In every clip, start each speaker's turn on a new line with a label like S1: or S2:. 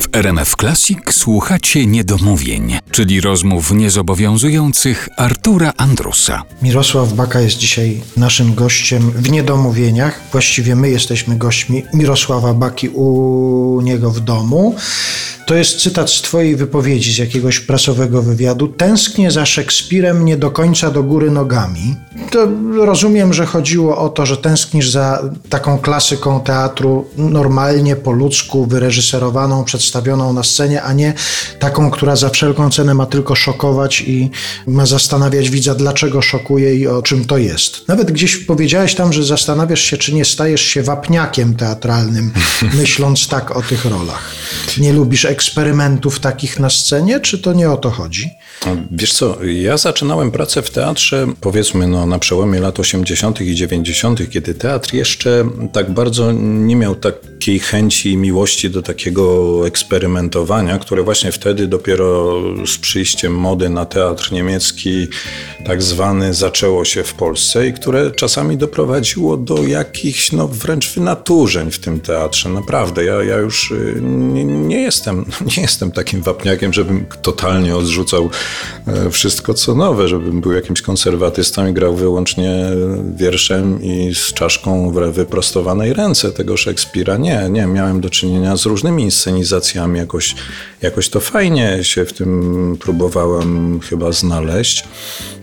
S1: W RMF Classic słuchacie niedomówień, czyli rozmów niezobowiązujących Artura Andrusa.
S2: Mirosław Baka jest dzisiaj naszym gościem w Niedomówieniach. Właściwie my jesteśmy gośćmi Mirosława Baki u niego w domu. To jest cytat z Twojej wypowiedzi z jakiegoś prasowego wywiadu. Tęsknię za Szekspirem nie do końca do góry nogami. To rozumiem, że chodziło o to, że tęsknisz za taką klasyką teatru normalnie, po ludzku, wyreżyserowaną, przedstawioną na scenie, a nie taką, która za wszelką cenę ma tylko szokować i ma zastanawiać widza, dlaczego szokuje i o czym to jest. Nawet gdzieś powiedziałeś tam, że zastanawiasz się, czy nie stajesz się wapniakiem teatralnym, myśląc tak o tych rolach. Nie lubisz eksperymentów takich na scenie, czy to nie o to chodzi?
S3: Wiesz co, ja zaczynałem pracę w teatrze, powiedzmy, no, na przełomie lat 80. i 90., kiedy teatr jeszcze tak bardzo nie miał takiej chęci i miłości do takiego eksperymentowania, które właśnie wtedy dopiero z przyjściem mody na teatr niemiecki, tak zwany, zaczęło się w Polsce i które czasami doprowadziło do jakichś, no wręcz wynaturzeń w tym teatrze. Naprawdę, ja, ja już y, nie, nie jestem, nie jestem takim wapniakiem, żebym totalnie odrzucał e, wszystko co nowe, żebym był jakimś konserwatystą i grał wyłącznie wierszem i z czaszką w wyprostowanej ręce tego Szekspira. Nie, nie, miałem do czynienia z różnymi inscenizacjami. Jakoś, jakoś to fajnie się w tym próbowałem chyba znaleźć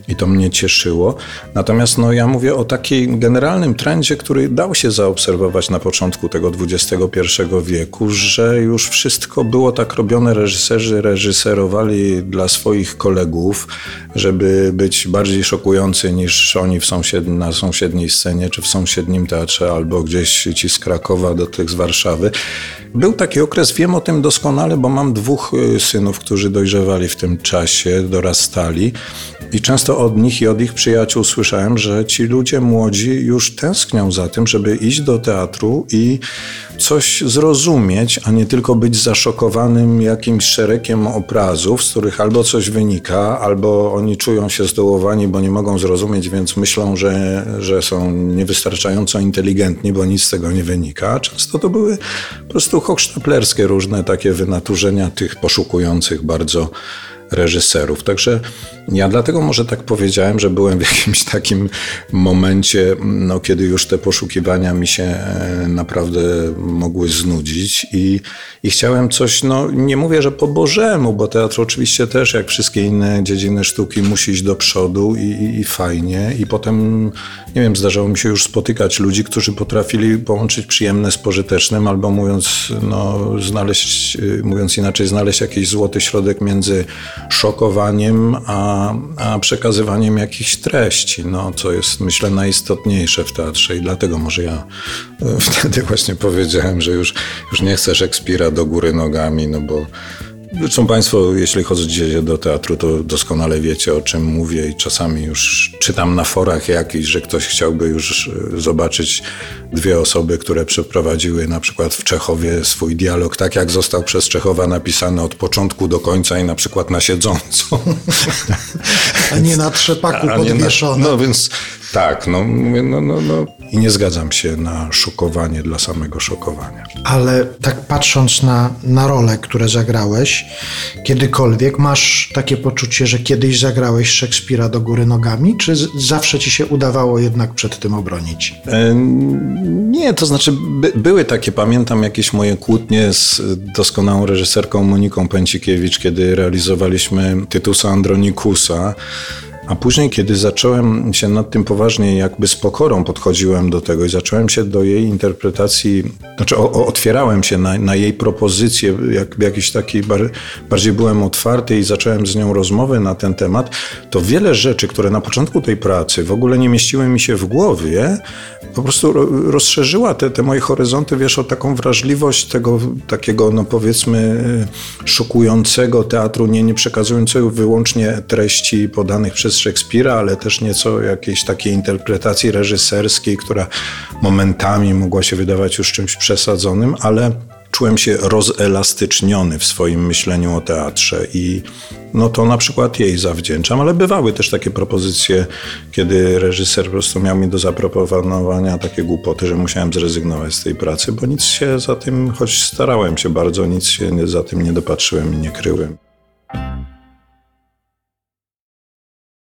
S3: i to mnie cieszyło. Natomiast no, ja mówię o takim generalnym trendzie, który dał się zaobserwować na początku tego XXI wieku, że już wszystko było tak robione, reżyserzy reżyserowali dla swoich kolegów, żeby być bardziej szokujący niż oni w sąsied... na sąsiedniej scenie, czy w sąsiednim teatrze, albo gdzieś ci z Krakowa do tych z Warszawy. Był taki okres, wiem o tym doskonale, bo mam dwóch y, synów, którzy dojrzewali w tym czasie, dorastali i często od nich i od ich przyjaciół słyszałem, że ci ludzie młodzi już tęsknią za tym, żeby iść do teatru i coś zrozumieć, a nie tylko być zaszokowanym jakimś szeregiem obrazów, z których albo coś wynika, albo oni czują się zdołowani, bo nie mogą zrozumieć, więc myślą, że, że są niewystarczająco inteligentni, bo nic z tego nie wynika. Często to były po prostu hochsztaplerskie różne takie wynaturzenia tych poszukujących bardzo reżyserów. Także ja dlatego może tak powiedziałem, że byłem w jakimś takim momencie, no, kiedy już te poszukiwania mi się e, naprawdę mogły znudzić i, i chciałem coś, no nie mówię, że po Bożemu, bo teatr oczywiście też, jak wszystkie inne dziedziny sztuki, musi iść do przodu i, i, i fajnie. I potem, nie wiem, zdarzało mi się już spotykać ludzi, którzy potrafili połączyć przyjemne z pożytecznym, albo mówiąc, no, znaleźć, y, mówiąc inaczej, znaleźć jakiś złoty środek między szokowaniem, a, a przekazywaniem jakichś treści, no, co jest myślę najistotniejsze w teatrze. I dlatego może ja e, wtedy właśnie powiedziałem, że już, już nie chcę Szekspira do góry nogami, no bo Zresztą Państwo, jeśli chodzicie do teatru, to doskonale wiecie, o czym mówię i czasami już czytam na forach jakiś, że ktoś chciałby już e, zobaczyć dwie osoby, które przeprowadziły na przykład w Czechowie swój dialog tak, jak został przez Czechowa napisany od początku do końca i na przykład na siedząco.
S2: A nie na trzepaku podwieszone.
S3: No więc tak, no, no, no, no. I nie zgadzam się na szokowanie dla samego szokowania.
S2: Ale tak patrząc na, na role, które zagrałeś, kiedykolwiek masz takie poczucie, że kiedyś zagrałeś Szekspira do góry nogami, czy zawsze ci się udawało jednak przed tym obronić?
S3: E, nie, to znaczy by, były takie, pamiętam jakieś moje kłótnie z doskonałą reżyserką Moniką Pęcikiewicz, kiedy realizowaliśmy Tytusa Andronikusa. A później, kiedy zacząłem się nad tym poważnie, jakby z pokorą podchodziłem do tego i zacząłem się do jej interpretacji, znaczy o, o, otwierałem się na, na, jej propozycje, jak, jakiś taki, bar, bardziej byłem otwarty i zacząłem z nią rozmowę na ten temat, to wiele rzeczy, które na początku tej pracy w ogóle nie mieściły mi się w głowie, po prostu rozszerzyła te, te moje horyzonty, wiesz, o taką wrażliwość tego takiego, no powiedzmy, szokującego teatru, nie, nie przekazującego wyłącznie treści podanych Szekspira, ale też nieco jakiejś takiej interpretacji reżyserskiej, która momentami mogła się wydawać już czymś przesadzonym, ale czułem się rozelastyczniony w swoim myśleniu o teatrze i no to na przykład jej zawdzięczam, ale bywały też takie propozycje, kiedy reżyser po prostu miał mi do zaproponowania takie głupoty, że musiałem zrezygnować z tej pracy, bo nic się za tym, choć starałem się bardzo, nic się za tym nie dopatrzyłem i nie kryłem.